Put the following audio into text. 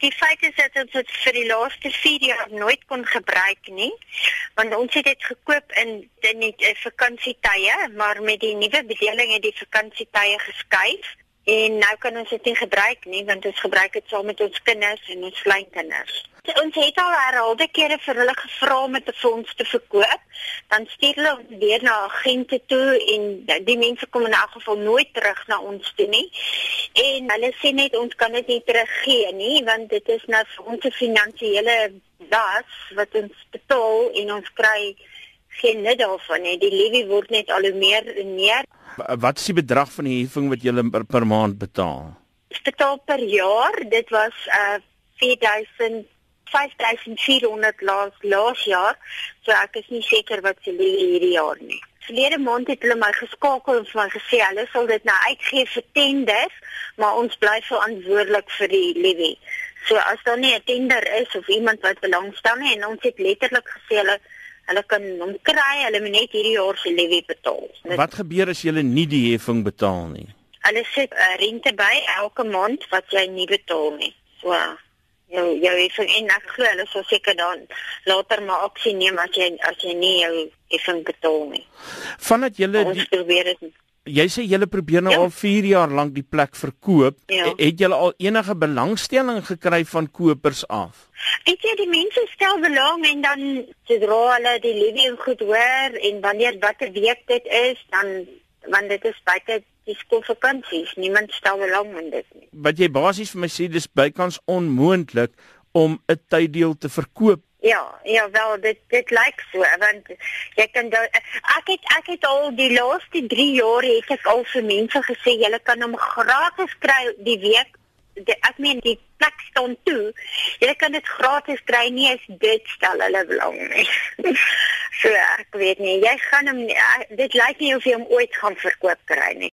Die feit is dat ons dit vir die laaste 4 jaar nooit kon gebruik nie, want ons het dit gekoop in in die eh, vakansietye, maar met die nuwe bedeling het die vakansietye geskuif en nou kan ons dit nie gebruik nie want ons gebruik dit saam met ons kinders en ons kleinkinders. Ons het al herhaalde kere vir hulle gevra om dit vir ons te verkoop, dan stuur hulle ons weer na agente toe en die mense kom in elk geval nooit terug na ons toe nie. En hulle sê net ons kan dit nie teruggee nie want dit is nou vir ons 'n finansiële las wat ons betaal en ons kry geen nut daarvan nie. Die levy word net al hoe meer en meer. Wat is die bedrag van die heffing wat jy per, per maand betaal? Betaal per jaar. Dit was uh 4000 5400 laas laas jaar. So ek is nie seker wat se lê hierdie jaar nie. Verlede maand het hulle my geskakel en vir my gesê hulle sal dit nou uitgee vir tenders, maar ons bly verantwoordelik vir die levy. So as daar nie 'n tender is of iemand wat belangstel nie en ons het letterlik gesê hulle hulle kan hom kry, hulle moet net hierdie jaar se levy betaal. Wat gebeur as jy nie die heffing betaal nie? Hulle sit uh, rente by elke maand wat jy nie betaal nie. So jou jou heffing en ek glo hulle sal seker dan later maar aksie neem as jy as jy nie jou heffing betaal nie. Vandat jy die, probeer dit Jy sê jy probeer nou ja. al 4 jaar lank die plek verkoop. Ja. Het jy al enige belangstelling gekry van kopers af? Ek sê die mense stel belang en dan sodra hulle die living goed hoor en wanneer watter week dit is, dan want dit is baie die skoolvakansies. Niemand stel belang in dit nie. Wat jy basies vir my sê dis bykans onmoontlik om 'n tyddeel te verkoop. Ja, ja wel dit dit lyk so want jy kan do, ek het ek het al die laaste 3 jaar het ek al vir mense gesê julle kan hom gratis kry die week die, ek meen die plek staan toe. Jy kan dit gratis kry nie as dit stel hulle belang nie. so ek weet nie, jy gaan hom dit lyk nie of jy hom ooit gaan verkoop kry nie.